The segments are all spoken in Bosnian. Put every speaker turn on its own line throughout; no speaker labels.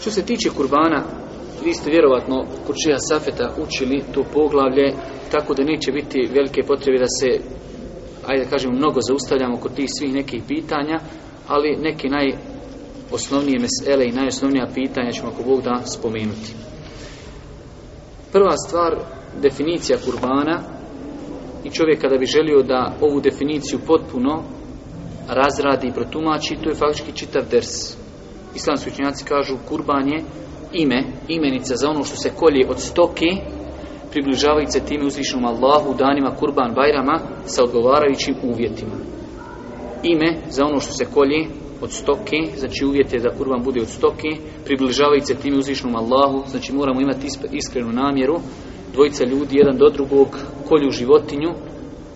Što se tiče kurbana, vi ste vjerovatno kod Safeta učili to poglavlje, tako da neće biti velike potrebe da se, ajde kažem, mnogo zaustavljamo kod tih svih nekih pitanja, ali neke najosnovnije mesele i najosnovnija pitanja ćemo ako Bog da spomenuti. Prva stvar, definicija kurbana i čovjek kada bi želio da ovu definiciju potpuno razradi i protumači, to je faktički čitav ders islamski učinjaci kažu kurban je ime, imenica za ono što se kolje od stoke, približavajući se time uzvišnom Allahu danima kurban bajrama sa odgovarajućim uvjetima. Ime za ono što se kolje od stoke, znači uvjete da kurban bude od stoke, približavajući se time uzvišnom Allahu, znači moramo imati iskrenu namjeru, dvojica ljudi jedan do drugog kolju životinju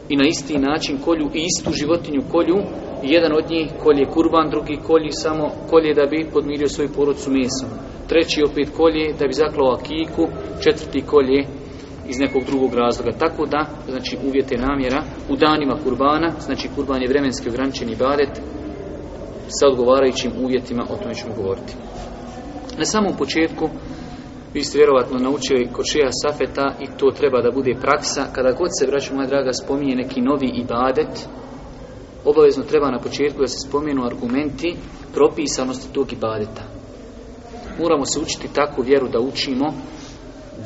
i na isti način kolju i istu životinju kolju jedan od njih kolje kurban, drugi kolji samo kolje da bi podmirio svoju porodcu mesom. Treći opet kolje da bi zaklao kiku, četvrti kolje iz nekog drugog razloga. Tako da, znači uvjete namjera, u danima kurbana, znači kurban je vremenski ograničeni baret, sa odgovarajućim uvjetima, o tome ćemo govoriti. Na samom početku, vi ste vjerovatno naučili kod safeta i to treba da bude praksa. Kada god se, vraćamo moja draga, spominje neki novi ibadet, obavezno treba na početku da se spomenu argumenti propisanosti tog ibadeta. Moramo se učiti takvu vjeru da učimo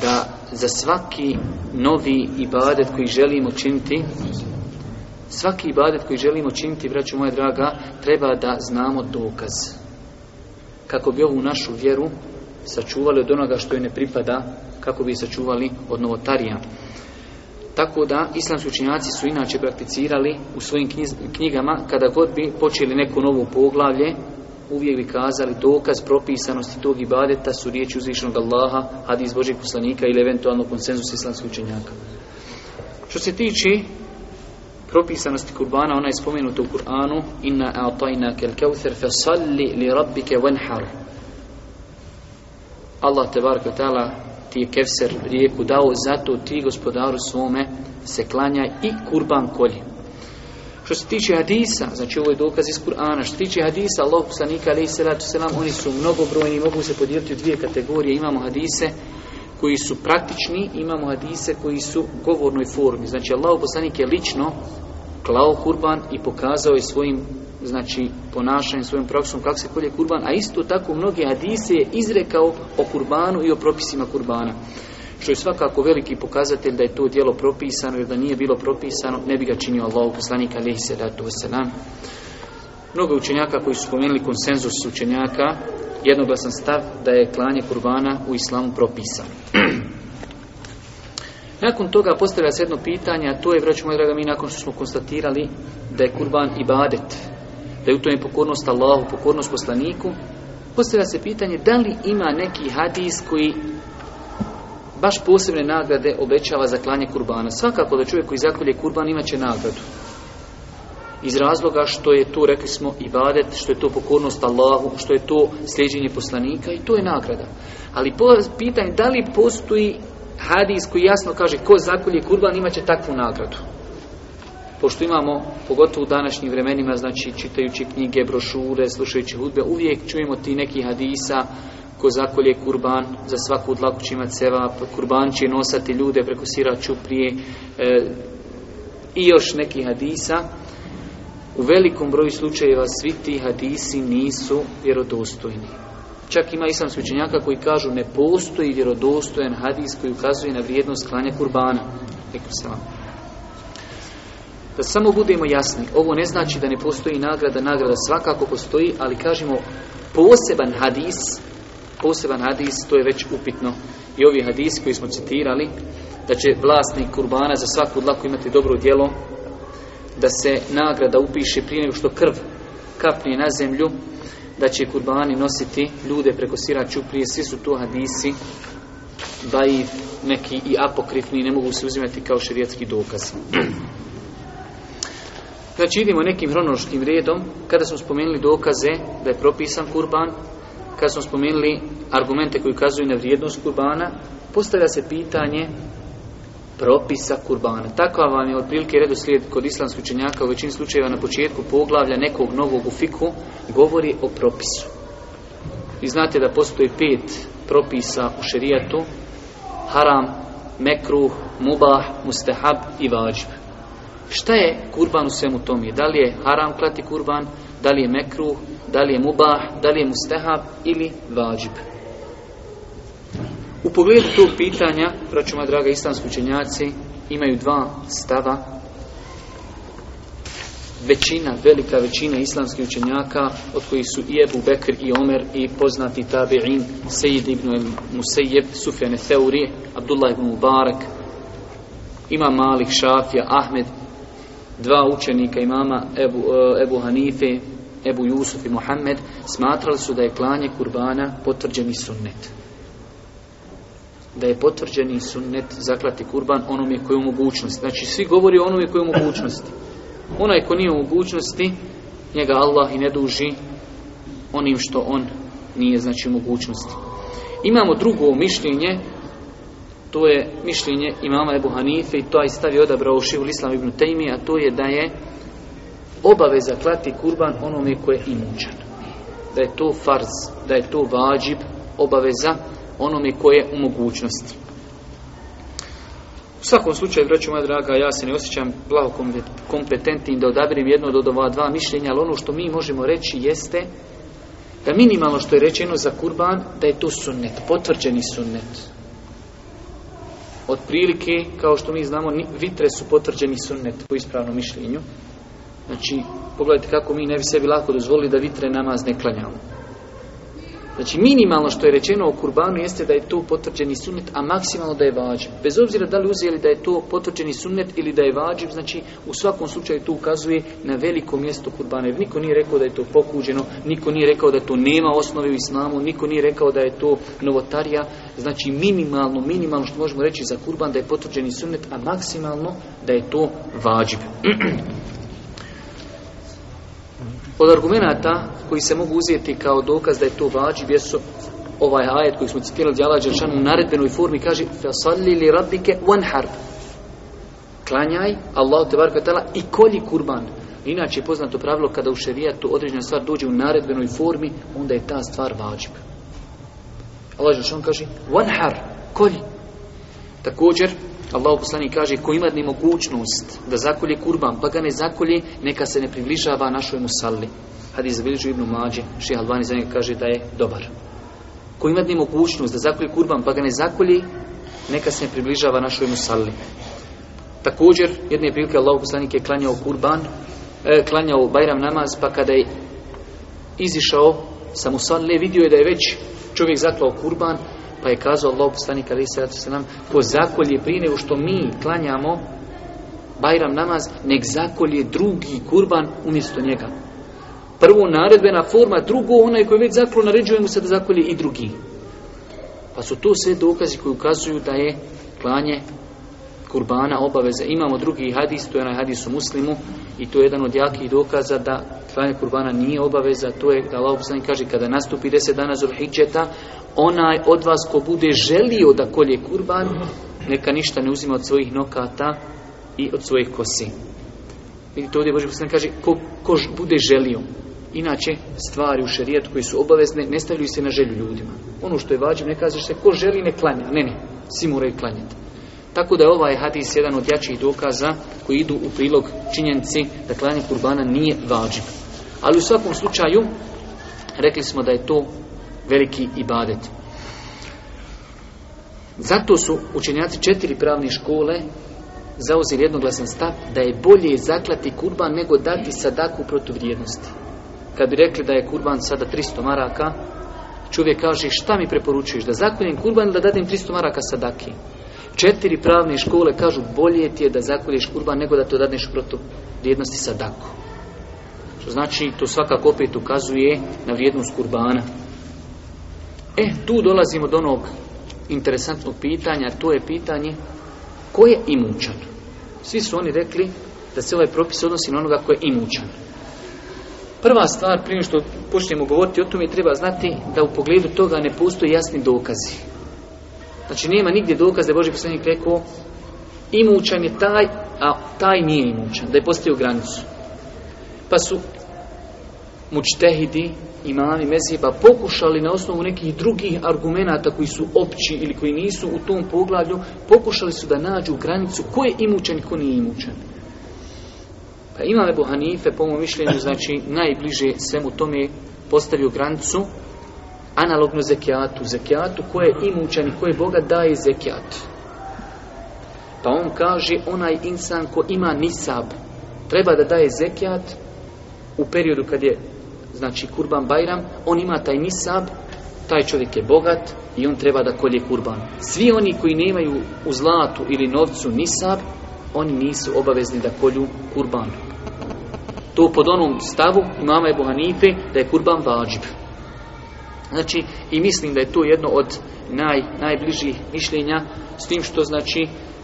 da za svaki novi ibadet koji želimo činiti svaki ibadet koji želimo činiti, braću moja draga, treba da znamo dokaz. Kako bi ovu našu vjeru sačuvali od onoga što joj ne pripada, kako bi sačuvali od novotarija. Tako da islamski učinjaci su inače prakticirali u svojim knjigama kada god bi počeli neko novo poglavlje uvijek bi kazali dokaz propisanosti tog ibadeta su riječi uzvišnog Allaha, hadis Božeg poslanika ili eventualno konsenzus islamskih učenjaka. Što se tiče propisanosti kurbana, ona je spomenuta u Kur'anu inna a'tajna kel kevther fe salli li rabbike wenhar. Allah te ta'ala ti je Kefser rijeku dao, zato ti gospodaru svome se klanja i kurban kolje Što se tiče hadisa, znači ovo je dokaz iz Kur'ana, što se tiče hadisa Allah poslanika alaih salatu oni su mnogobrojni, mogu se podijeliti u dvije kategorije, imamo hadise koji su praktični, imamo hadise koji su u govornoj formi. Znači Allah poslanik je lično klao kurban i pokazao je svojim znači ponašanjem svojim praksom kako se kolje kurban, a isto tako mnoge hadise je izrekao o kurbanu i o propisima kurbana. Što je svakako veliki pokazatelj da je to djelo propisano, jer da nije bilo propisano, ne bi ga činio Allah, poslanik alaihi se wasalam. Mnogo učenjaka koji su spomenuli konsenzus učenjaka, jednoglasan stav da je klanje kurbana u islamu propisano. Nakon toga postavlja se jedno pitanje, a to je, vraću moj draga, mi nakon što smo konstatirali da je kurban ibadet, da je u tome pokornost Allahu, pokornost poslaniku, postavlja se pitanje da li ima neki hadis koji baš posebne nagrade obećava za klanje kurbana. Svakako da čovjek koji zakolje kurban imat će nagradu. Iz razloga što je to, rekli smo, ibadet, što je to pokornost Allahu, što je to sljeđenje poslanika i to je nagrada. Ali pitanje da li postoji hadis koji jasno kaže ko zakolje kurban imat će takvu nagradu pošto imamo, pogotovo u današnjim vremenima, znači čitajući knjige, brošure, slušajući hudbe, uvijek čujemo ti neki hadisa ko zakolje kurban, za svaku dlaku će imati seva, kurban će nosati ljude preko sira čuprije e, i još neki hadisa. U velikom broju slučajeva svi ti hadisi nisu vjerodostojni. Čak ima islamski učenjaka koji kažu ne postoji vjerodostojan hadis koji ukazuje na vrijednost klanja kurbana. Rekao sam da samo budemo jasni, ovo ne znači da ne postoji nagrada, nagrada svakako postoji, ali kažemo poseban hadis, poseban hadis, to je već upitno. I ovi hadis koji smo citirali, da će vlasnik kurbana za svaku dlaku imati dobro djelo, da se nagrada upiše prije nego što krv kapne na zemlju, da će kurbani nositi ljude preko siraču prije, svi su to hadisi, da i neki i apokrifni ne mogu se uzimati kao šerijetski dokaz. Znači idemo nekim hronološkim redom kada smo spomenuli dokaze da je propisan kurban, kada smo spomenuli argumente koji ukazuju na vrijednost kurbana, postavlja se pitanje propisa kurbana. Takva vam je otprilike redoslijed kod islamskih učenjaka u većini slučajeva na početku poglavlja nekog novog u fiku govori o propisu. Vi znate da postoji pet propisa u šerijatu, haram, mekruh, mubah, mustahab i vađb. Šta je kurban u svemu tom je da li je haram klati kurban, da li je mekruh, da li je mubah, da li je mustehab ili vađib. U pogledu tog pitanja, računa draga islamski učenjaci, imaju dva stava. Većina, velika većina islamskih učenjaka, od kojih su i Ebu Bekr i Omer i poznati tabi'in Sejid ibn Musejib, Sufjane Theuri, Abdullah ibn Mubarak, ima malih Šafija, Ahmed dva učenika imama Ebu, e, Ebu Hanife, Ebu Yusuf i Mohamed, smatrali su da je klanje kurbana potvrđeni sunnet. Da je potvrđeni sunnet zaklati kurban onome koji je u mogućnosti. Znači, svi govori o onome koji je u mogućnosti. Onaj ko nije u mogućnosti, njega Allah i ne duži onim što on nije, znači, u mogućnosti. Imamo drugo mišljenje to je mišljenje imama Ebu Hanife i to je stavio odabrao u Šivu Islam ibn Tejmi, a to je da je obaveza klati kurban onome koje je imućan. Da je to farz, da je to vađib, obaveza onome koje je u mogućnosti. U svakom slučaju, vraću moja draga, ja se ne osjećam blago kompetentnim da odabirim jedno od ova dva mišljenja, ali ono što mi možemo reći jeste da minimalno što je rečeno za kurban, da je to sunnet, potvrđeni sunnet otprilike, kao što mi znamo, vitre su potvrđeni sunnet po ispravnom mišljenju. Znači, pogledajte kako mi ne bi sebi lako dozvolili da vitre namaz ne klanjamo. Znači minimalno što je rečeno o kurbanu jeste da je to potvrđeni sunnet, a maksimalno da je vađib. Bez obzira da li uzeli da je to potvrđeni sunnet ili da je vađib, znači u svakom slučaju to ukazuje na veliko mjesto kurbana. Jer niko nije rekao da je to pokuđeno, niko nije rekao da to nema osnove u islamu, niko nije rekao da je to novotarija. Znači minimalno, minimalno što možemo reći za kurban da je potvrđeni sunnet, a maksimalno da je to vađib. Od argumenata koji se mogu uzeti kao dokaz da je to vađi jesu ovaj ajet koji smo citirali djela Đeršanu u naredbenoj formi kaže Fasalli li rabike wanhar Klanjaj Allah te tala i kolji kurban Inače je poznato pravilo kada u šerijatu određena stvar dođe u naredbenoj formi onda je ta stvar vađib Allah Đeršan kaže Wanhar, kolji Također Allah poslani kaže, ko ima nemogućnost mogućnost da zakolje kurban, pa ga ne zakolje, neka se ne približava našoj musalli. Hadis zabilježu Ibnu Mađe, šeha Albani za njega kaže da je dobar. Ko ima nemogućnost mogućnost da zakolje kurban, pa ga ne zakolje, neka se ne približava našoj musalli. Također, jedne prilike Allah poslanik je klanjao kurban, e, klanjao Bajram namaz, pa kada je izišao sa musalli, vidio je da je već čovjek zaklao kurban, pa je kazao Allah poslanik ali se ko zakolje prije nego što mi klanjamo Bajram namaz, nek zakolje drugi kurban umjesto njega. Prvo naredbena forma, drugo onaj koji već zaklo naređuje mu se da zakolje i drugi. Pa su to sve dokazi koji ukazuju da je klanje kurbana obaveza. Imamo drugi hadis, to je onaj hadis u muslimu i to je jedan od jakih dokaza da klanje kurbana nije obaveza, to je da Allah kaže kada nastupi deset dana zulhidžeta, onaj od vas ko bude želio da kolje kurban, mhm. neka ništa ne uzima od svojih nokata i od svojih kosi. Vidite ovdje Boži ne kaže, ko, ko bude želio. Inače, stvari u šerijetu koji su obavezne, ne stavljaju se na želju ljudima. Ono što je važno ne kaže se, ko želi ne klanja. Ne, ne, svi moraju klanjati. Tako da je ovaj hadis jedan od jačih dokaza koji idu u prilog činjenici da klanje kurbana nije vađen. Ali u svakom slučaju, rekli smo da je to veliki ibadet. Zato su učenjaci četiri pravne škole zauzili jednoglasan stav da je bolje zaklati kurban nego dati sadaku vrijednosti. Kad bi rekli da je kurban sada 300 maraka, čovjek kaže šta mi preporučuješ, da zakoljem kurban ili da dadim 300 maraka sadaki? Četiri pravne škole kažu bolje ti je da zakolješ kurban nego da to dadneš protuvrijednosti sadaku. Što znači, to svakako opet ukazuje na vrijednost kurbana. E, tu dolazimo do onog interesantnog pitanja, to je pitanje ko je imućan? Svi su oni rekli da se ovaj propis odnosi na onoga ko je imućan. Prva stvar, prije što počnemo govoriti o tome, treba znati da u pogledu toga ne postoji jasni dokazi. Znači, nema nigdje dokaz da je Boži poslanik rekao imućan je taj, a taj nije imućan, da je postavio granicu. Pa su mučtehidi imami pa pokušali na osnovu nekih drugih argumenata koji su opći ili koji nisu u tom poglavlju, pokušali su da nađu granicu ko je imućen, ko nije imućen. Pa imam Ebu Hanife, po mom mišljenju, znači najbliže svemu tome postavio granicu analogno zekijatu, zekijatu ko je imućen i ko je Boga daje zekijat. Pa on kaže onaj insan ko ima nisab treba da daje zekijat u periodu kad je znači Kurban Bajram, on ima taj nisab, taj čovjek je bogat i on treba da kolje kurban. Svi oni koji nemaju u zlatu ili novcu nisab, oni nisu obavezni da kolju kurban. To pod onom stavu imama je bohanite da je kurban vađib. Znači, i mislim da je to jedno od naj, najbližih mišljenja s tim što znači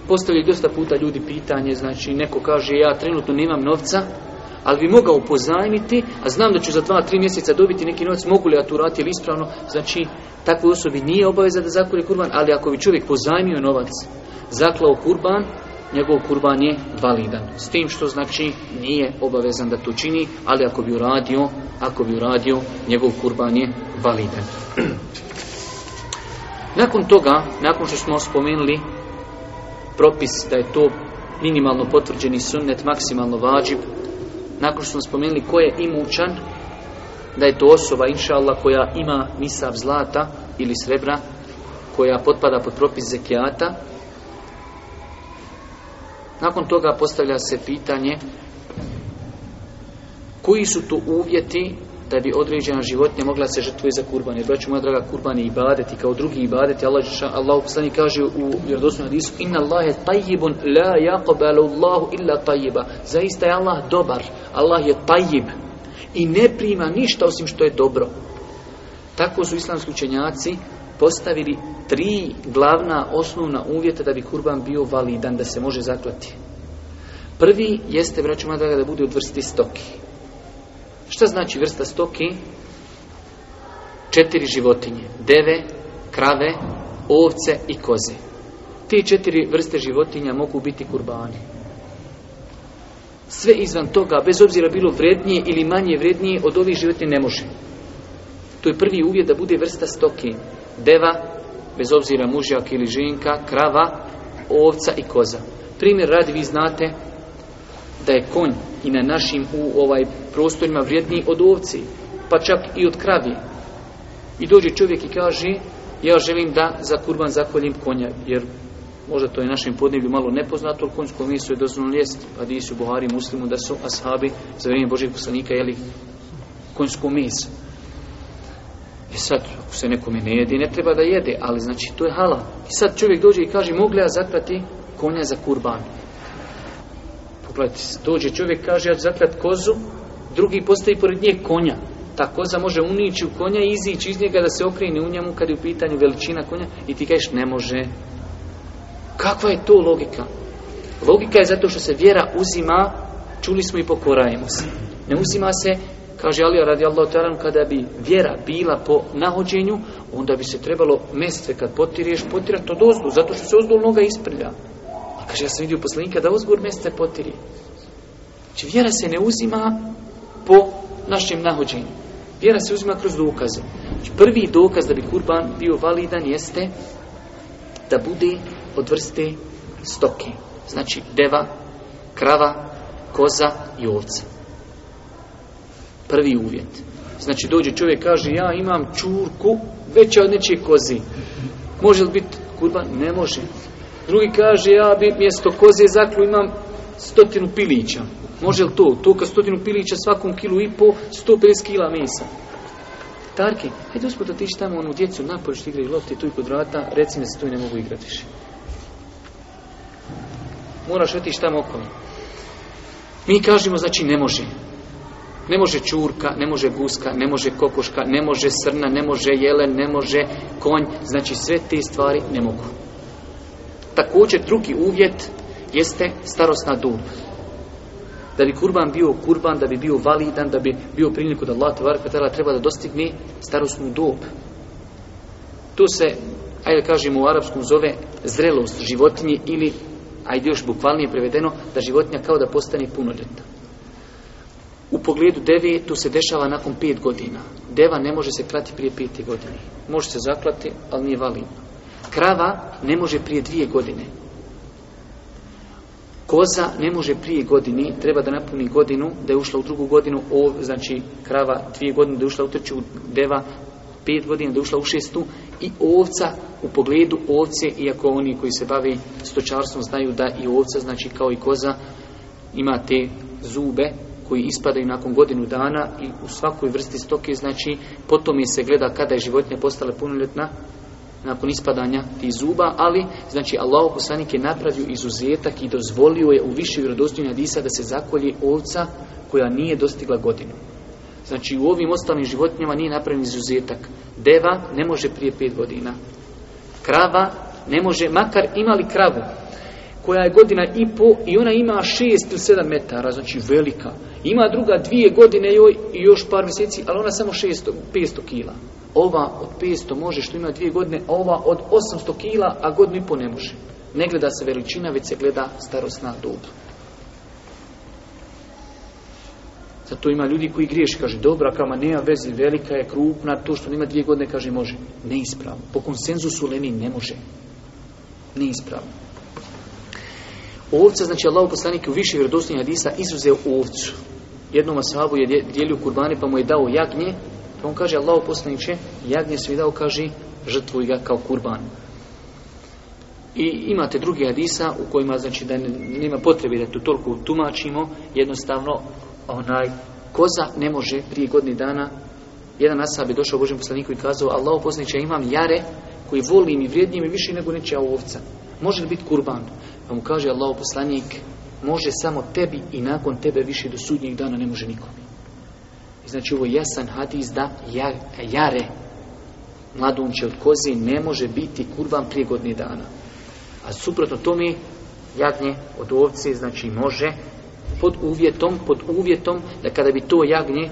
postavljaju dosta puta ljudi pitanje, znači neko kaže ja trenutno nemam novca, ali bi mogao pozajmiti, a znam da ću za dva, tri mjeseca dobiti neki novac, mogu li ja to uraditi ili ispravno, znači takvoj osobi nije obaveza da zakuri kurban, ali ako bi čovjek pozajmio novac, zaklao kurban, njegov kurban je validan. S tim što znači nije obavezan da to čini, ali ako bi uradio, ako bi uradio, njegov kurban je validan. Nakon toga, nakon što smo spomenuli propis da je to minimalno potvrđeni sunnet, maksimalno vađib, nakon što smo spomenuli ko je imućan, da je to osoba, inša Allah, koja ima misav zlata ili srebra, koja potpada pod propis zekijata. Nakon toga postavlja se pitanje koji su tu uvjeti da bi određena životinja mogla se žrtvoj za jer, Braću moja draga, kurban je ibadet i kao drugi ibadet. Allah, Allah poslani kaže u vjerodostojnom hadisu Inna Allahe tajibun la yaqbalu Allahu illa tajiba. Zaista je Allah dobar. Allah je tajib. I ne prima ništa osim što je dobro. Tako su islamski učenjaci postavili tri glavna osnovna uvjeta da bi kurban bio validan, da se može zaklati. Prvi jeste, braću moja draga, da bude od vrsti stoki. Šta znači vrsta stoki? Četiri životinje. Deve, krave, ovce i koze. Te četiri vrste životinja mogu biti kurbani. Sve izvan toga, bez obzira bilo vrednije ili manje vrednije, od ovih životinja ne može. To je prvi uvjet da bude vrsta stoki. Deva, bez obzira mužjak ili ženka, krava, ovca i koza. Primjer radi vi znate da je konj i na našim u ovaj prostorima vrijedniji od ovci, pa čak i od kravi. I dođe čovjek i kaže, ja želim da za kurban zakoljim konja, jer možda to je našem podnevlju malo nepoznato, ali konjsko meso je Pa di su Buhari muslimu da su ashabi za vrijeme Božeg poslanika jeli konjsko meso. I e sad, ako se nekome ne jede ne treba da jede, ali znači to je hala. I sad čovjek dođe i kaže, mogu li ja zaklati konja za kurban? Pogledajte, dođe čovjek, kaže, ja ću zaklati kozu, drugi postoji pored nje konja. Ta koza može unići u konja i izići iz njega da se okrene u njemu kad je u pitanju veličina konja i ti kažeš ne može. Kakva je to logika? Logika je zato što se vjera uzima, čuli smo i pokorajemo se. Ne uzima se, kaže Ali radi Allah kada bi vjera bila po nahođenju, onda bi se trebalo mestve kad potiriješ, potirati od ozdu, zato što se ozdol noga isprlja. A kaže, ja sam vidio poslanika da ozgur mjeste potiri. Znači vjera se ne uzima po našem nahođenju. Vjera se uzima kroz dokaze. Prvi dokaz da bi kurban bio validan jeste da bude od vrste stoke. Znači deva, krava, koza i ovca. Prvi uvjet. Znači dođe čovjek kaže ja imam čurku veća od nečije kozi. Može li biti kurban? Ne može. Drugi kaže ja bi mjesto koze zaklju imam stotinu pilića. Može li to? To kad stotinu pilića svakom kilu i po 150 kila mesa. Tarki, hajde usput da ti tamo onu djecu napolje što igraju lopte tu i kod vrata, reci mi se tu i ne mogu igrati više. Moraš otići tamo okolo. Mi kažemo, znači ne može. Ne može čurka, ne može guska, ne može kokoška, ne može srna, ne može jelen, ne može konj. Znači sve te stvari ne mogu. Također drugi uvjet jeste starosna dub. Da bi kurban bio kurban, da bi bio validan, da bi bio priliku da Allah tebara treba da dostigne starosnu dob. To se, ajde kažemo u arapskom, zove zrelost životinje ili, ajde još bukvalnije prevedeno, da životinja kao da postane punoljetna. U pogledu deve tu se dešava nakon pet godina. Deva ne može se klati prije pet godine. Može se zaklati, ali nije validno. Krava ne može prije dvije godine. Koza ne može prije godini, treba da napuni godinu, da je ušla u drugu godinu, ov, znači krava dvije godine, da je ušla u treću, deva pet godina, da je ušla u šestu i ovca u pogledu ovce, iako oni koji se bave stočarstvom znaju da i ovca, znači kao i koza, ima te zube koji ispadaju nakon godinu dana i u svakoj vrsti stoke, znači potom je se gleda kada je životinja postala punoljetna, nakon ispadanja tih zuba, ali znači Allah poslanik je napravio izuzetak i dozvolio je u više vjerodostojnih hadisa da se zakolje ovca koja nije dostigla godinu. Znači u ovim ostalim životinjama nije napravljen izuzetak. Deva ne može prije pet godina. Krava ne može, makar imali kravu koja je godina i po i ona ima šest ili sedam metara, znači velika. Ima druga dvije godine joj i još par mjeseci, ali ona samo šesto 500 kila. Ova od 500 može što ima dvije godine, a ova od 800 kila, a godinu i po ne može. Ne gleda se veličina, već se gleda starosna dob. Zato ima ljudi koji griješi, kaže, dobra, kama nema veze velika je, krupna, to što nema dvije godine, kaže, može. Neispravno. Po konsenzusu leni ne može. Neispravno. Ovca, znači Allah poslanik u više vjerodostojnih hadisa izuzeo ovcu. Jednom ashabu je dijelio kurbane pa mu je dao jagnje, pa on kaže Allah poslaniče, jagnje su mi dao, kaže, žrtvuj ga kao kurban. I imate drugi hadisa u kojima, znači, da nema potrebe da tu toliko tumačimo, jednostavno, onaj, koza ne može prije godine dana, jedan asab je došao Božem poslaniku i kazao, Allah poslaniče, imam jare koji volim i vrijednim i više nego neće ovca. Može li biti kurban? Pa mu kaže Allah poslanik, može samo tebi i nakon tebe više do sudnjeg dana ne može nikom. znači ovo jasan hadis da jare, mladunče od koze ne može biti kurban prije godine dana. A suprotno mi jagnje od ovce znači može pod uvjetom, pod uvjetom da kada bi to jagnje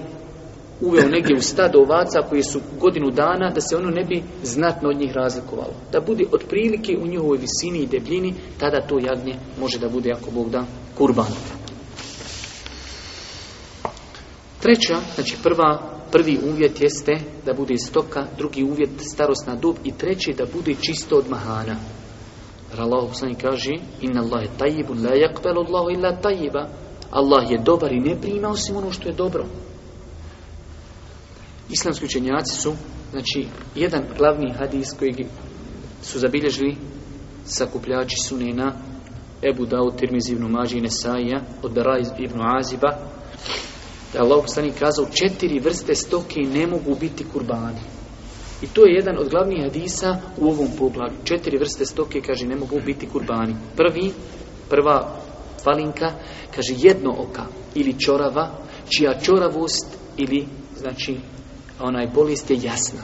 uveo negdje u stado ovaca koji su godinu dana, da se ono ne bi znatno od njih razlikovalo. Da bude otprilike u njihovoj visini i debljini, tada to jagnje može da bude, ako Bog da, kurban. Treća, znači prva, prvi uvjet jeste da bude stoka, drugi uvjet starosna dub i treći da bude čisto od mahana. Jer kaže Inna je la yakbelu illa tajiba. Allah je dobar i ne prima osim ono što je dobro. Islamski učenjaci su, znači, jedan glavni hadis kojeg su zabilježili sakupljači sunena Ebu Dao, Tirmiz ibn Mađi i Nesaija, od Bera ibn Aziba, da je Allah poslani kazao četiri vrste stoke ne mogu biti kurbani. I to je jedan od glavnih hadisa u ovom poglavu. Četiri vrste stoke, kaže, ne mogu biti kurbani. Prvi, prva falinka, kaže, jedno oka ili čorava, čija čoravost ili, znači, onaj bolest je jasna.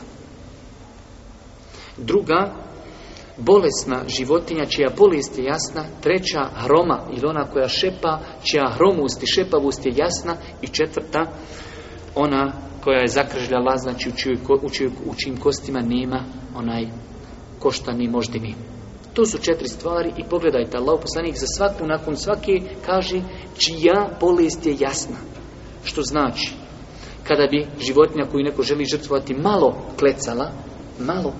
Druga, bolesna životinja čija bolest je jasna, treća hroma ili ona koja šepa, čija hromost i šepavost je jasna i četvrta, ona koja je zakržljala, znači u, u, čijim kostima nema onaj koštani moždini. To su četiri stvari i pogledajte, Allah poslanik za svaku, nakon svake kaže čija bolest je jasna. Što znači, kada bi životinja koju neko želi žrtvovati malo klecala, malo,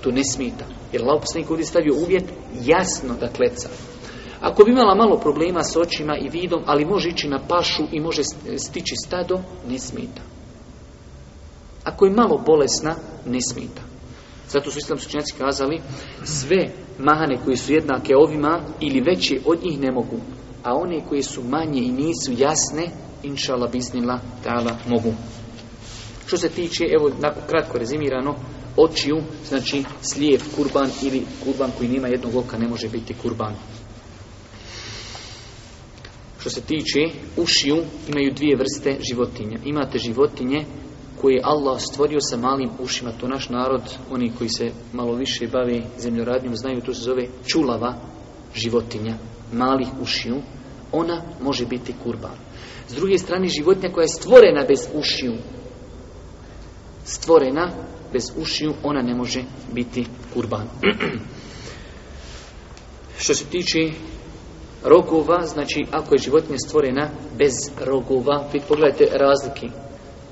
to ne smita. Jer laopisnik ovdje stavio uvjet jasno da kleca. Ako bi imala malo problema s očima i vidom, ali može ići na pašu i može stići stado, ne smita. Ako je malo bolesna, ne smita. Zato su islam sučenjaci kazali, sve mahane koje su jednake ovima ili veće od njih ne mogu, a one koje su manje i nisu jasne, inšala bisnila ta'ala mogu. Što se tiče, evo nakon kratko rezimirano, očiju, znači slijev, kurban ili kurban koji nema jednog oka ne može biti kurban. Što se tiče ušiju, imaju dvije vrste životinja. Imate životinje koje je Allah stvorio sa malim ušima. To naš narod, oni koji se malo više bave zemljoradnjom, znaju, to se zove čulava životinja, malih ušiju ona može biti kurban. S druge strane, životinja koja je stvorena bez ušiju, stvorena bez ušiju, ona ne može biti kurban. Što se tiče rogova, znači ako je životinja stvorena bez rogova, vi pogledajte razlike.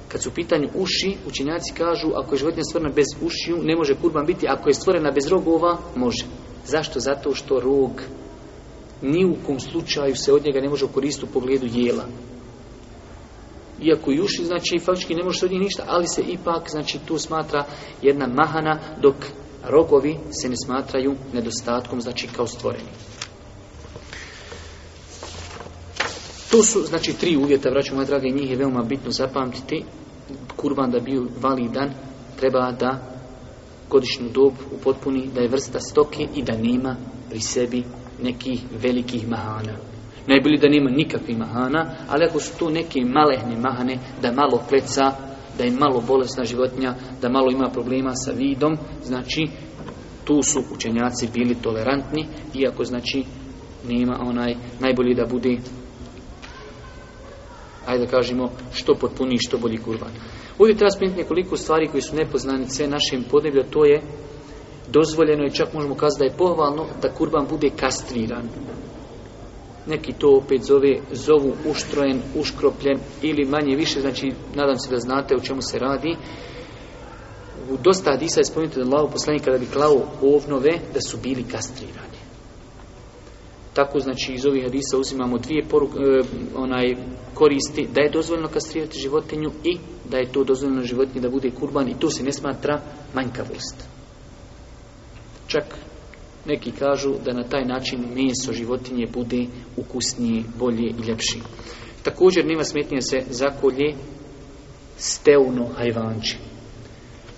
Kad su u pitanju uši, učinjaci kažu ako je životinja stvorena bez ušiju, ne može kurban biti, ako je stvorena bez rogova, može. Zašto? Zato što rog ni u kom slučaju se od njega ne može koristiti u pogledu jela. Iako i uši, znači, faktički ne može se od njih ništa, ali se ipak, znači, tu smatra jedna mahana, dok rogovi se ne smatraju nedostatkom, znači, kao stvoreni. To su, znači, tri uvjeta, vraćamo, moja drage, njih je veoma bitno zapamtiti. Kurban da bi validan, treba da godišnju dob upotpuni, da je vrsta stoke i da nema pri sebi nekih velikih mahana. Najbolje da nema nikakvih mahana, ali ako su tu neke malehne mahane, da malo pleca, da je malo bolesna životinja, da malo ima problema sa vidom, znači tu su učenjaci bili tolerantni, iako znači nema onaj najbolji da bude ajde da kažemo što potpuniji, što bolji kurban. Ovdje treba spomenuti nekoliko stvari koji su sve našem podneblju, to je dozvoljeno je, čak možemo kazati da je pohvalno da kurban bude kastriran. Neki to opet zove, zovu uštrojen, uškropljen ili manje više, znači nadam se da znate o čemu se radi. U dosta hadisa je spomenuto da lao poslanika da bi klao ovnove da su bili kastrirani. Tako znači iz ovih hadisa uzimamo dvije e, onaj koristi da je dozvoljeno kastrirati životinju i da je to dozvoljeno životinje da bude kurban i to se ne smatra manjkavost. Čak neki kažu da na taj način meso životinje bude ukusnije, bolje i ljepši. Također nema smetnje se zakolje steuno ajvanči.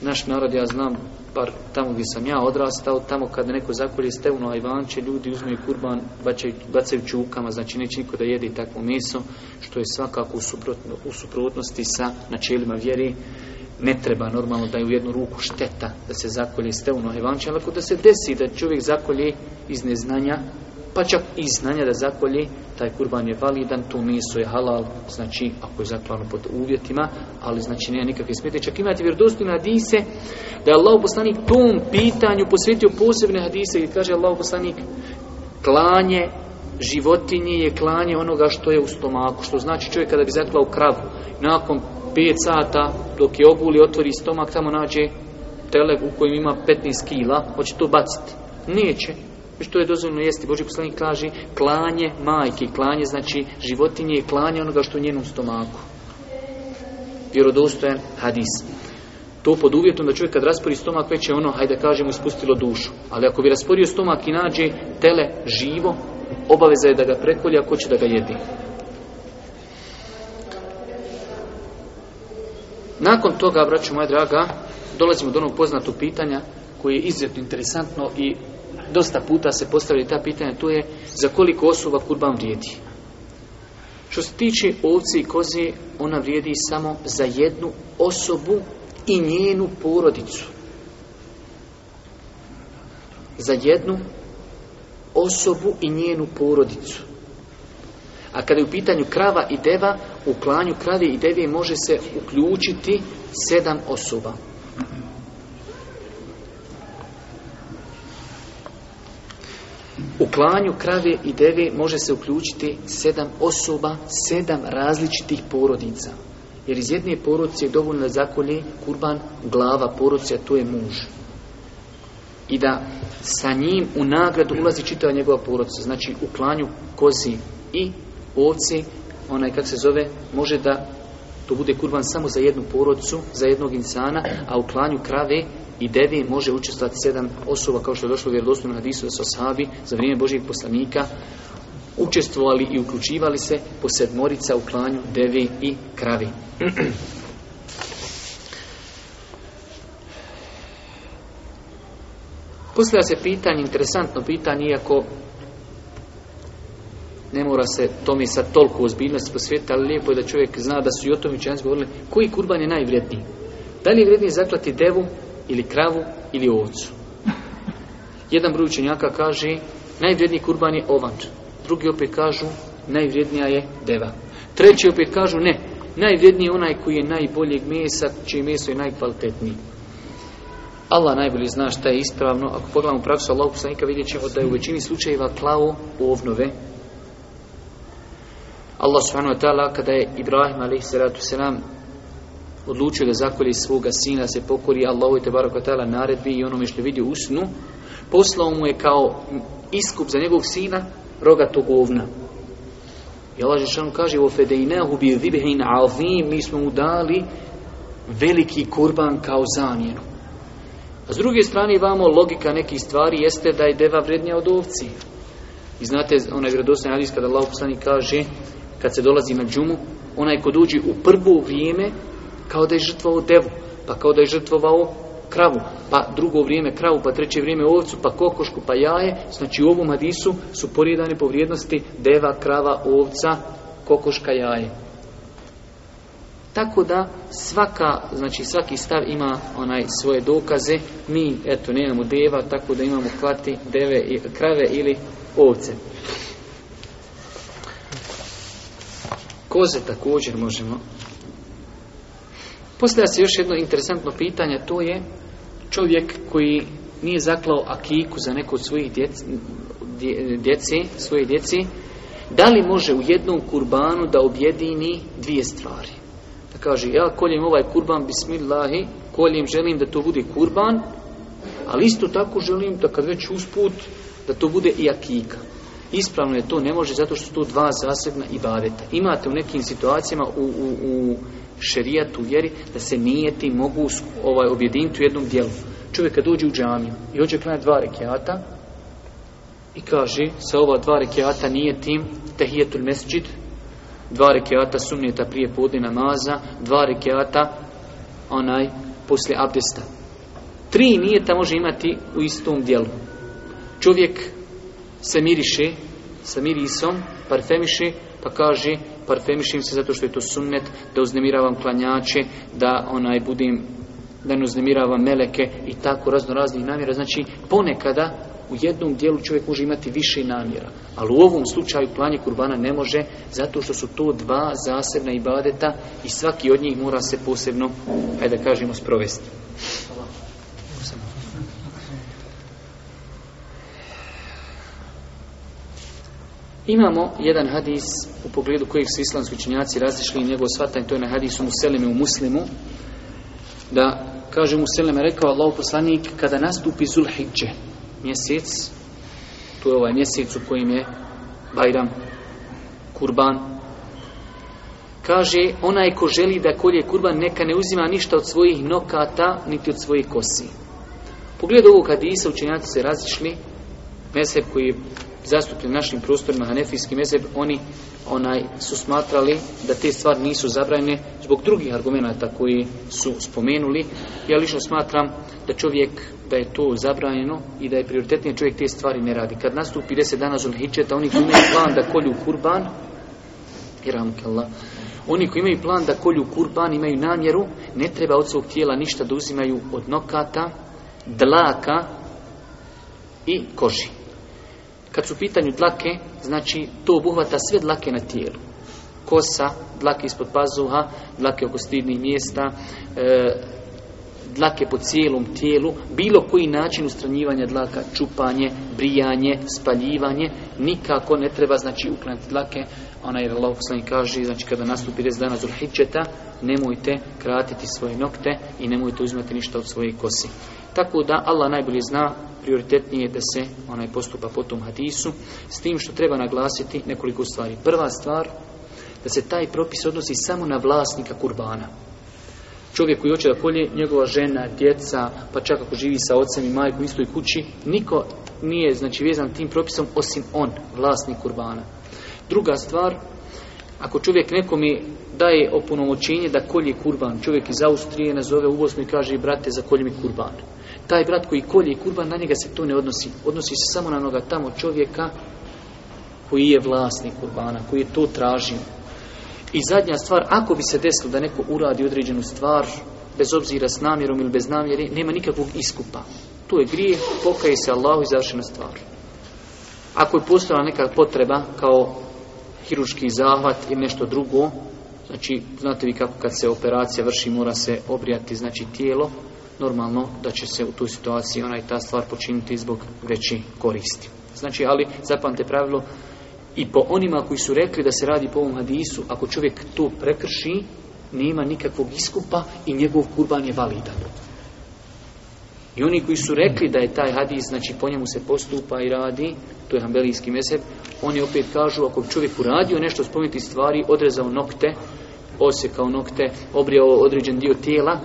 Naš narod, ja znam, bar tamo gdje sam ja odrastao, tamo kada neko zakolje steuno hajvanče, ljudi uzmeju kurban, bacaju, bacaju čukama, znači neće niko da jede takvo meso, što je svakako u, u suprotnosti sa načelima vjeri ne treba normalno da je u jednu ruku šteta da se zakolje steuno evanče, ali ako da se desi da čovjek zakolje iz neznanja, pa čak i znanja da zakolje, taj kurban je validan, to niso je halal, znači ako je zaklano pod uvjetima, ali znači nema nikakve smete. Čak imate na hadise da je Allah poslanik tom pitanju posvetio posebne hadise i kaže Allah poslanik klanje životinje je klanje onoga što je u stomaku, što znači čovjek kada bi zaklao kravu, nakon 5 sata, dok je oguli, otvori stomak, tamo nađe tele u kojem ima 15 kila, hoće to baciti. Neće. Što je dozvoljno jesti? Boži poslanik kaže klanje majke, klanje znači životinje i klanje onoga što u njenom stomaku. Vjerodostojan hadis. To pod uvjetom da čovjek kad raspori stomak već je ono, hajde kažemo, ispustilo dušu. Ali ako bi rasporio stomak i nađe tele živo, obaveza je da ga prekolje, ako će da ga jedi. Nakon toga, braću moja draga, dolazimo do onog poznatog pitanja koje je izuzetno interesantno i dosta puta se postavlja ta pitanja, to je za koliko osoba kurban vrijedi. Što se tiče ovci i koze, ona vrijedi samo za jednu osobu i njenu porodicu. Za jednu osobu i njenu porodicu. A kada je u pitanju krava i deva, u klanju krave i deve može se uključiti sedam osoba. U klanju krave i deve može se uključiti sedam osoba, sedam različitih porodica. Jer iz jedne porodice je dovoljno da zakolje kurban glava porodice, a to je muž. I da sa njim u nagradu ulazi čitava njegova porodica. Znači u klanju kozi i ovci, onaj kak se zove, može da to bude kurvan samo za jednu porodcu, za jednog insana, a u klanju krave i deve može učestvati sedam osoba, kao što je došlo u na hadisu da su za vrijeme Božijeg poslanika učestvovali i uključivali se po sedmorica u klanju deve i kravi. Postavlja se pitanje, interesantno pitanje, iako ne mora se tome sad toliko ozbiljnosti posvjetiti, ali lijepo je da čovjek zna da su i o tome učenjaci govorili koji kurban je najvrijedniji. Da li je vrijedniji zaklati devu ili kravu ili ovcu? Jedan broj učenjaka kaže najvrijedniji kurban je ovač. Drugi opet kažu najvrijednija je deva. Treći opet kažu ne, najvrijedniji je onaj koji je najboljeg mesa, čije meso je najkvalitetniji. Allah najbolje zna šta je ispravno. Ako pogledamo praksu Allahog poslanika vidjet ćemo da je u većini slučajeva u ovnove, Allah subhanahu wa ta'ala kada je Ibrahim selam odlučio da zakolji svoga sina, se pokori Allahu te naredbi i onome što je vidio u snu, poslao mu je kao iskup za njegovog sina rogatog ovna. I Allah Žešanu kaže bi بِذِبْهِنْ azim Mi smo mu dali veliki kurban kao zamjenu. A s druge strane vamo logika nekih stvari jeste da je deva vrednija od ovci. I znate, onaj vredosni hadis kada Allah poslani kaže kad se dolazi na džumu, onaj ko dođe u prvo vrijeme, kao da je žrtvovao devu, pa kao da je žrtvovao kravu, pa drugo vrijeme kravu, pa treće vrijeme ovcu, pa kokošku, pa jaje. Znači u ovom hadisu su poredane po vrijednosti deva, krava, ovca, kokoška, jaje. Tako da svaka, znači svaki stav ima onaj svoje dokaze. Mi eto nemamo deva, tako da imamo klati, deve, krave ili ovce. Koze također možemo. Postavlja se još jedno interesantno pitanje, to je čovjek koji nije zaklao akiku za neko od svojih djeci, djeci, svoje djeci, da li može u jednom kurbanu da objedini dvije stvari? Da kaže, ja koljem ovaj kurban, bismillahi, koljem želim da to bude kurban, ali isto tako želim da kad već usput, da to bude i akika. Ispravno je to ne može zato što su tu dva zasebna ibadeta. Imate u nekim situacijama u, u, u šerijatu vjeri da se nijeti mogu ovaj, objediniti u jednom dijelu. Čovjek kad dođe u džamiju i hoće klanjati dva rekiata i kaže sa ova dva rekiata nije tim tehijetul mesđid, dva rekiata sumnjeta prije podne namaza, dva rekiata onaj poslije abdesta. Tri nijeta može imati u istom dijelu. Čovjek se miriše sa mirisom, parfemiše, pa kaže parfemišim se zato što je to sunnet, da uznemiravam klanjače, da onaj budim, da ne uznemiravam meleke i tako razno raznih namjera. Znači ponekada u jednom dijelu čovjek može imati više namjera, ali u ovom slučaju klanje kurbana ne može zato što su to dva zasebna ibadeta i svaki od njih mora se posebno, ajde da kažemo, sprovesti. Imamo jedan hadis u pogledu kojeg su islamski učinjaci razišli i njegov i to je na hadisu Museleme u Muslimu, da kaže Museleme, rekao Allah poslanik, kada nastupi Zulhidje, mjesec, to je ovaj mjesec u kojim je Bajram, Kurban, kaže, onaj ko želi da kolje Kurban, neka ne uzima ništa od svojih nokata, niti od svojih kosi. U Pogledu ovog hadisa učenjaci se razišli, mesep koji je zastupljen našim prostorima hanefijski mezeb, oni onaj su smatrali da te stvari nisu zabranjene zbog drugih argumenata koji su spomenuli. Ja lično smatram da čovjek da je to zabranjeno i da je prioritetnije čovjek te stvari ne radi. Kad nastupi deset dana Zulhičeta, oni koji imaju plan da kolju kurban, jer Allah, oni koji imaju plan da kolju kurban imaju namjeru, ne treba od svog tijela ništa da uzimaju od nokata, dlaka i koži. Kad su u pitanju dlake, znači to obuhvata sve dlake na tijelu. Kosa, dlake ispod pazuha, dlake oko stidnih mjesta, e, dlake po cijelom tijelu, bilo koji način ustranjivanja dlaka, čupanje, brijanje, spaljivanje, nikako ne treba znači uklanjati dlake. Ona jer Allah kaže, znači kada nastupi rez dana Zulhidžeta, nemojte kratiti svoje nokte i nemojte uzmati ništa od svoje kosi. Tako da Allah najbolje zna prioritetnije je da se onaj postupa po tom hadisu, s tim što treba naglasiti nekoliko stvari. Prva stvar, da se taj propis odnosi samo na vlasnika kurbana. Čovjek koji hoće da kolje, njegova žena, djeca, pa čak ako živi sa ocem i majkom u istoj kući, niko nije znači, vezan tim propisom osim on, vlasnik kurbana. Druga stvar, ako čovjek nekome daje opunomoćenje da kolje kurban, čovjek iz Austrije nazove u i kaže, brate, za kolje mi kurban. Taj brat koji kolje kurban, na njega se to ne odnosi. Odnosi se samo na onoga tamo čovjeka koji je vlasnik kurbana, koji je to tražio. I zadnja stvar, ako bi se desilo da neko uradi određenu stvar, bez obzira s namjerom ili bez namjere, nema nikakvog iskupa. To je grije, pokaje se Allahu i završena stvar. Ako je postala neka potreba, kao hiruški zahvat ili nešto drugo, znači, znate vi kako kad se operacija vrši, mora se obrijati, znači, tijelo, normalno da će se u tu situaciji ona ta stvar počiniti zbog veći koristi. Znači, ali zapamte pravilo i po onima koji su rekli da se radi po ovom hadisu, ako čovjek to prekrši, nema nikakvog iskupa i njegov kurban je validan. I oni koji su rekli da je taj hadis, znači po njemu se postupa i radi, to je hambelijski mesep, oni opet kažu ako bi čovjek uradio nešto spomenuti stvari, odrezao nokte, osjekao nokte, obrijao određen dio tijela,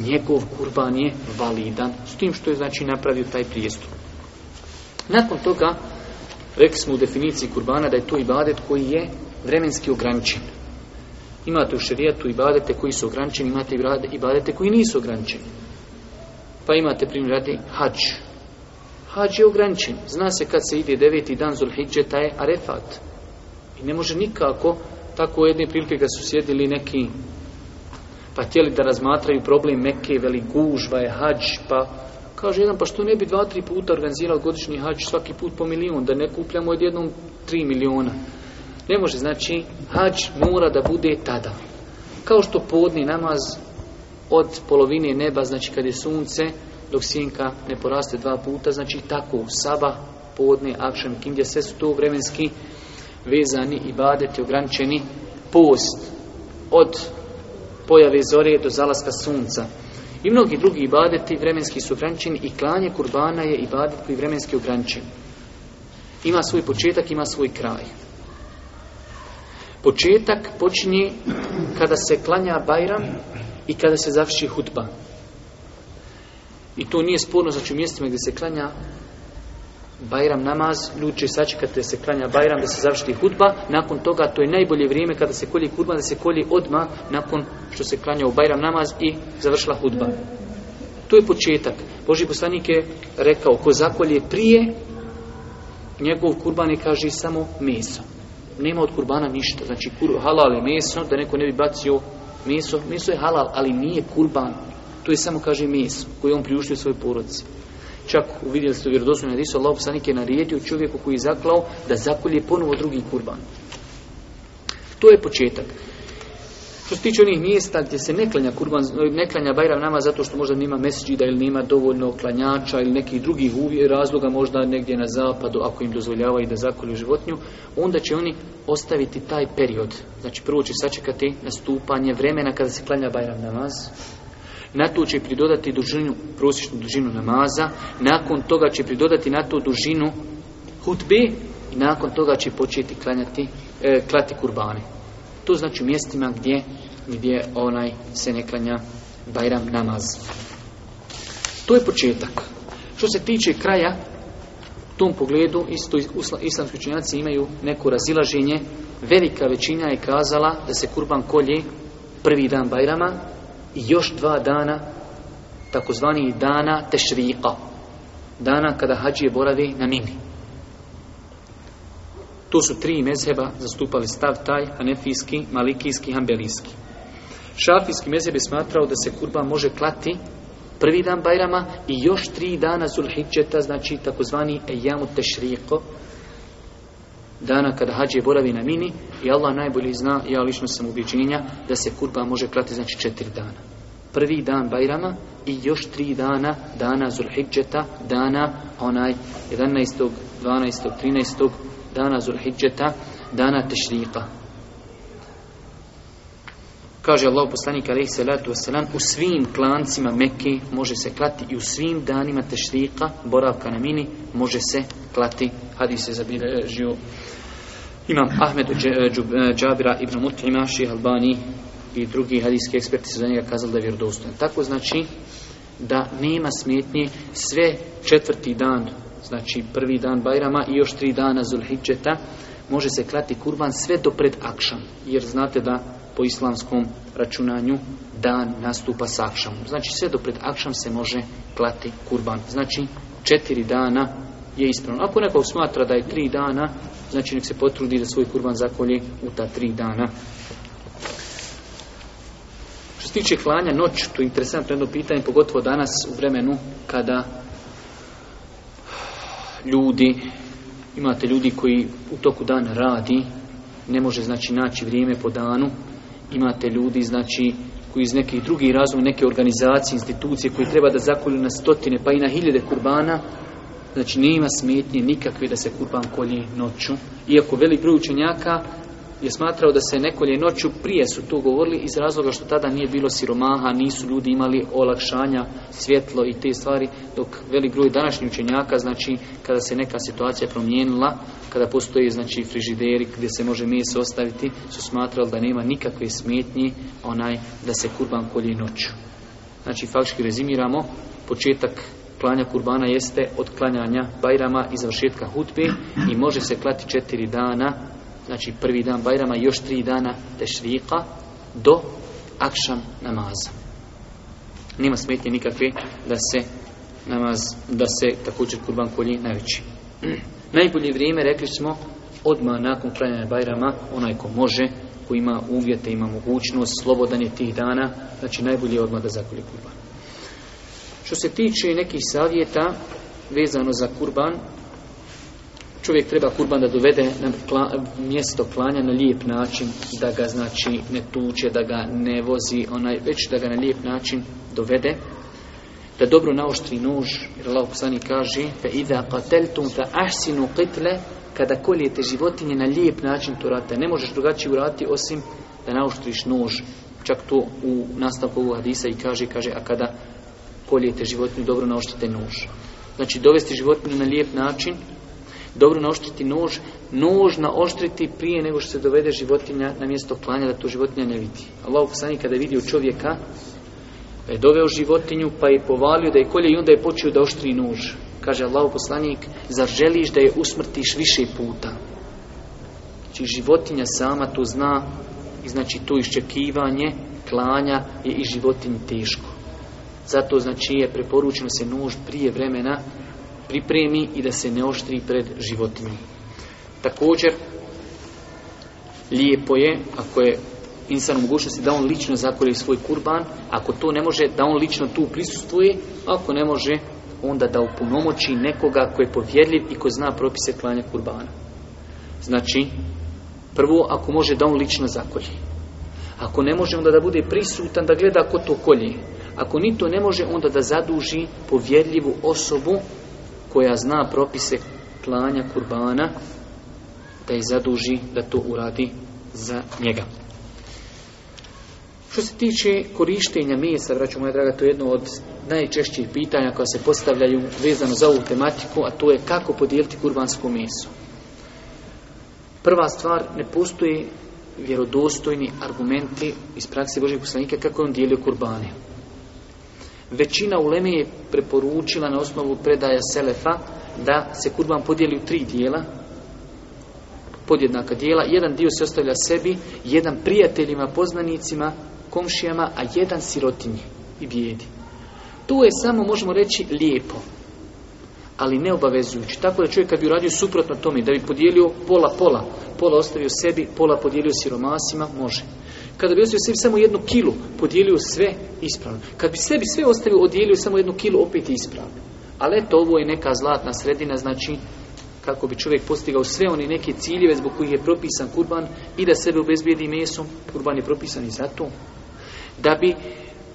njegov kurban je validan, s tim što je znači napravio taj prijestup. Nakon toga, rekli smo u definiciji kurbana da je to ibadet koji je vremenski ograničen. Imate u šerijatu ibadete koji su ograničeni, imate ibadete koji nisu ograničeni. Pa imate primjer radi hađ. Hađ je ograničen. Zna se kad se ide deveti dan taj je arefat. I ne može nikako, tako u jedne prilike kad su sjedili neki pa htjeli da razmatraju problem Mekke, veli gužva je hađ, pa kaže jedan, pa što ne bi dva, tri puta organizirao godišnji hađ svaki put po milijun, da ne kupljamo jednom tri milijuna. Ne može, znači, hađ mora da bude tada. Kao što podni namaz od polovine neba, znači kad je sunce, dok sjenka ne poraste dva puta, znači tako, saba, podne, akšan, kindje, sve su to vremenski vezani i badete, ograničeni post od pojave zore do zalaska sunca. I mnogi drugi ibadeti vremenski su ograničeni i klanje kurbana je ibadet koji vremenski ograničen. Ima svoj početak, ima svoj kraj. Početak počinje kada se klanja Bajram i kada se završi hutba. I to nije sporno, znači u mjestima gdje se klanja Bajram namaz, ljudi će sačekati da se klanja Bajram, da se završi hudba, nakon toga to je najbolje vrijeme kada se kolji kurban, da se kolji odma nakon što se klanja u Bajram namaz i završila hudba. To je početak. Boži poslanik je rekao, ko zakolje prije, njegov kurban je, kaže, samo meso. Nema od kurbana ništa. Znači, kur, halal je meso, da neko ne bi bacio meso. Meso je halal, ali nije kurban. To je samo, kaže, meso koje on priuštio svoj porodci. Čak uvidjeli ste u vjerodostojnom hadisu Allah poslanik je naredio čovjeku koji je zaklao da zakolje ponovo drugi kurban. To je početak. Što se tiče onih mjesta gdje se ne klanja kurban, ne klanja bajram nama zato što možda nema da ili nema dovoljno klanjača ili nekih drugih razloga, možda negdje na zapadu, ako im dozvoljavaju da zakolju životinju, onda će oni ostaviti taj period. Znači prvo će sačekati nastupanje vremena kada se klanja bajram namaz, na to će pridodati dužinu, prosječnu dužinu namaza, nakon toga će pridodati na to dužinu hutbe i nakon toga će početi klanjati, e, klati kurbane. To znači u mjestima gdje, gdje onaj se ne klanja Bajram namaz. To je početak. Što se tiče kraja, u tom pogledu isto islamski učinjaci imaju neko razilaženje. Velika većina je kazala da se kurban kolje prvi dan Bajrama, i još dva dana takozvani dana tešvika dana kada hađije boravi na mini tu su tri mezheba zastupali stav taj hanefijski, malikijski, hambelijski šafijski mezheb je smatrao da se kurba može klati prvi dan Bajrama i još tri dana Zulhidžeta, znači takozvani Ejamu Tešriko, dana kada hađe boravi na mini i Allah najbolji zna, ja lično sam ubjeđenja da se kurba može klati znači četiri dana. Prvi dan Bajrama i još tri dana, dana Zulhidžeta, dana onaj 11. 12. 13. dana Zulhidžeta, dana Tešrika. Kaže Allah poslanik alaihi salatu wasalam, u svim klancima Mekke može se klati i u svim danima tešrika, boravka na mini, može se klati. Hadis je zabilježio imam Ahmed e, e, Džabira ibn Mut'ima, Albani i drugi hadijski eksperti su za njega kazali da je vjerodostojan. Tako znači da nema smetnje sve četvrti dan, znači prvi dan Bajrama i još tri dana Zulhidžeta, može se klati kurban sve do pred akšan Jer znate da po islamskom računanju dan nastupa s Akšanom. Znači sve do pred akšan se može klati kurban. Znači četiri dana je ispravno. Ako neko smatra da je tri dana, znači nek se potrudi da svoj kurban zakolje u ta tri dana. Što se tiče klanja noć, to je interesantno jedno pitanje, pogotovo danas u vremenu kada ljudi, imate ljudi koji u toku dana radi, ne može znači naći vrijeme po danu, imate ljudi znači koji iz nekih drugih razvoj, neke organizacije, institucije koji treba da zakolju na stotine pa i na hiljade kurbana, Znači nema smetnje nikakve da se kurban kolji noću. Iako velik broj učenjaka je smatrao da se nekolje noću, prije su to govorili iz razloga što tada nije bilo siromaha, nisu ljudi imali olakšanja, svjetlo i te stvari, dok velik broj današnjih učenjaka, znači kada se neka situacija promijenila, kada postoje, znači frižideri gdje se može meso ostaviti, su smatrali da nema nikakve smetnje onaj da se kurban kolje noću. Znači faktički rezimiramo početak klanja kurbana jeste od klanjanja Bajrama i završetka hutbe i može se klati četiri dana, znači prvi dan Bajrama i još tri dana tešrika do akšan namaza. Nema smetnje nikakve da se namaz, da se također kurban kolji najveći. Najbolje vrijeme rekli smo odmah nakon klanjanja Bajrama, onaj ko može, ko ima uvjete, ima mogućnost, slobodan je tih dana, znači najbolje je odmah da zakolje kurban. Što se tiče nekih savjeta vezano za kurban, čovjek treba kurban da dovede na mjesto klanja na lijep način, da ga znači ne tuče, da ga ne vozi, onaj, već da ga na lijep način dovede, da dobro naoštri nož, jer Allah poslani kaže fa idha qateltum fa ahsinu qitle kada kolijete životinje na lijep način to rate, ne možeš drugačije urati osim da naoštriš nož, čak to u nastavku hadisa i kaže, kaže, a kada kolijete životinju, dobro naoštite nož. Znači dovesti životinju na lijep način, dobro naoštiti nož, nož naoštriti prije nego što se dovede životinja na mjesto klanja, da tu životinja ne vidi. Allah poslanik kada je vidio čovjeka, pa je doveo životinju pa je povalio da je kolje i onda je počeo da oštri nož. Kaže Allah poslanik, zar želiš da je usmrtiš više puta? Znači životinja sama to zna i znači to iščekivanje klanja je i životinji teško. Zato znači je preporučeno se nož prije vremena pripremi i da se ne oštri pred životinjom. Također, lijepo je, ako je insan u mogućnosti da on lično zakolje svoj kurban, ako to ne može, da on lično tu prisustuje, ako ne može, onda da upunomoći nekoga koji je povjerljiv i koji zna propise klanja kurbana. Znači, prvo, ako može, da on lično zakolje. Ako ne može, onda da bude prisutan, da gleda ko to kolje. Ako ni to ne može, onda da zaduži povjerljivu osobu koja zna propise klanja kurbana, da je zaduži da to uradi za njega. Što se tiče korištenja mesa, vraću moja draga, to je jedno od najčešćih pitanja koja se postavljaju vezano za ovu tematiku, a to je kako podijeliti kurbansko meso. Prva stvar, ne postoji vjerodostojni argumenti iz prakse Božeg poslanika kako je on dijelio kurbane. Većina u uleme je preporučila na osnovu predaja Selefa da se kurban podijeli u tri dijela, podjednaka dijela. Jedan dio se ostavlja sebi, jedan prijateljima, poznanicima, komšijama, a jedan sirotinji i bijedi. Tu je samo, možemo reći, lijepo, ali ne obavezujući. Tako da čovjek kad bi uradio suprotno tome, da bi podijelio pola-pola, pola ostavio sebi, pola podijelio siromasima, može. Kada bi ostavio sebi samo jednu kilu, podijelio sve ispravno. Kad bi sebi sve ostavio, odijelio samo jednu kilu, opet je ispravno. Ali eto, ovo je neka zlatna sredina, znači kako bi čovjek postigao sve one neke ciljeve zbog kojih je propisan kurban i da sebe obezbijedi mesom, kurban je propisan i zato. Da bi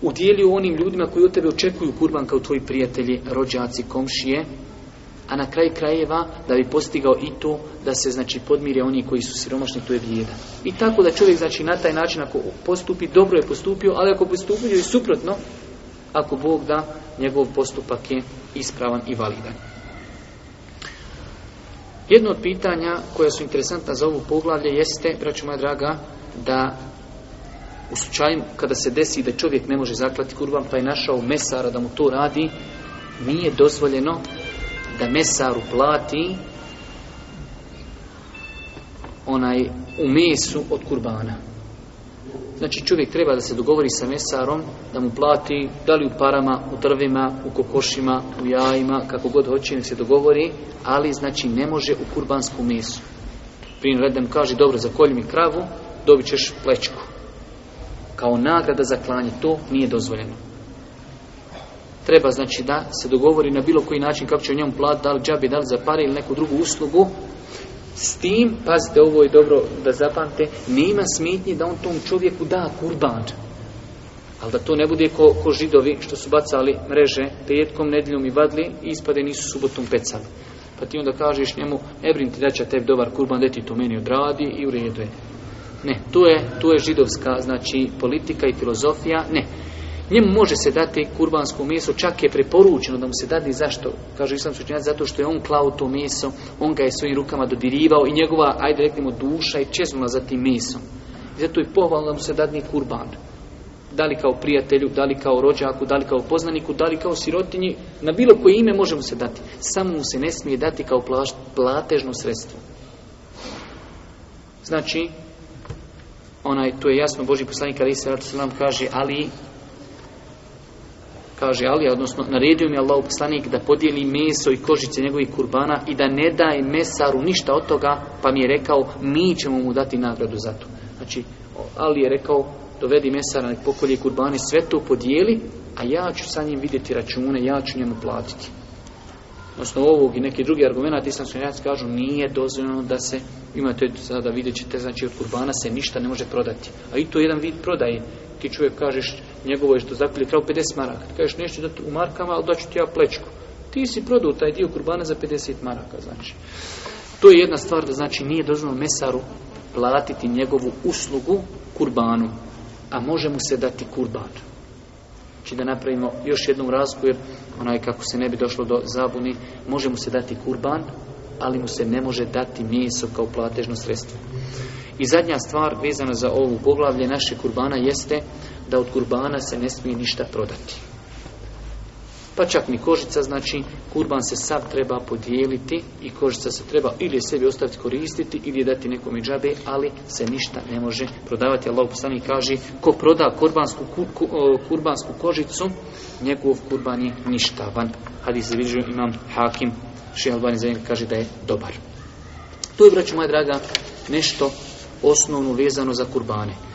udijelio onim ljudima koji od tebe očekuju kurban kao tvoji prijatelji, rođaci, komšije, a na kraj krajeva da bi postigao i to da se znači podmire oni koji su siromašni to je vijeda. I tako da čovjek znači na taj način ako postupi dobro je postupio, ali ako postupio i suprotno ako Bog da njegov postupak je ispravan i validan. Jedno od pitanja koja su interesantna za ovu poglavlje jeste, braću moja draga, da u slučaju kada se desi da čovjek ne može zaklati kurban pa je našao mesara da mu to radi, nije dozvoljeno da mesaru plati onaj u mesu od kurbana. Znači čovjek treba da se dogovori sa mesarom da mu plati da li u parama, u drvima, u kokošima, u jajima, kako god hoće nek se dogovori, ali znači ne može u kurbansku mesu. Prim redem kaže dobro zakolji mi kravu, dobit ćeš plečku. Kao nagrada za klanje to nije dozvoljeno treba znači da se dogovori na bilo koji način kako će njemu plat, da li džabi, da li za pare ili neku drugu uslugu. S tim, pazite, ovo je dobro da zapamte, nema smitnji da on tom čovjeku da kurban. Ali da to ne bude ko, ko židovi što su bacali mreže petkom, nedjeljom i vadli i ispade nisu subotom pecali. Pa ti onda kažeš njemu, ne brin ti da će tebi dobar kurban, da ti to meni odradi i u redu je. Ne, tu je, je židovska znači politika i filozofija. Ne, Njemu može se dati kurbansko meso, čak je preporučeno da mu se dadi zašto? Kaže islamski sučinac, zato što je on klao to meso, on ga je svojim rukama dodirivao i njegova, ajde reklimo, duša je čeznula za tim mesom. I zato je pohvalno da mu se dadi kurban. Da li kao prijatelju, da li kao rođaku, da li kao poznaniku, da li kao sirotinji, na bilo koje ime može mu se dati. Samo mu se ne smije dati kao platežno sredstvo. Znači, onaj, tu je jasno, Boži poslanik Ali nam kaže, ali kaže ali odnosno naredio mi Allah poslanik da podijeli meso i kožice njegovih kurbana i da ne daje mesaru ništa od toga, pa mi je rekao mi ćemo mu dati nagradu za to. Znači, Ali je rekao dovedi mesara i pokolje kurbane, sve to podijeli, a ja ću sa njim vidjeti račune, ja ću njemu platiti. Odnosno ovog i neki drugi argument, islamski kažu nije dozvoljeno da se, imate sada vidjet ćete, znači od kurbana se ništa ne može prodati. A i to je jedan vid prodaje. Ti čovjek kažeš njegovo je što zakli krao 50 maraka. Kažeš nešto dati u markama, ali daću ti ja plečku. Ti si prodao taj dio kurbana za 50 maraka, znači. To je jedna stvar da znači nije dozvoljeno mesaru platiti njegovu uslugu kurbanu, a može mu se dati kurban. Znači da napravimo još jednu razliku, jer onaj kako se ne bi došlo do zabuni, može mu se dati kurban, ali mu se ne može dati meso kao platežno sredstvo. I zadnja stvar vezana za ovu poglavlje naše kurbana jeste da od kurbana se ne smije ništa prodati. Pa čak ni kožica, znači kurban se sav treba podijeliti i kožica se treba ili sebi ostaviti koristiti ili dati nekom džabe, ali se ništa ne može prodavati. Allah poslani kaže, ko proda kurbansku, kurbansku kožicu, njegov kurban je ništavan. Hadis se vidio imam hakim, še Albani kaže da je dobar. tu je, braću moja draga, nešto osnovno vezano za kurbane.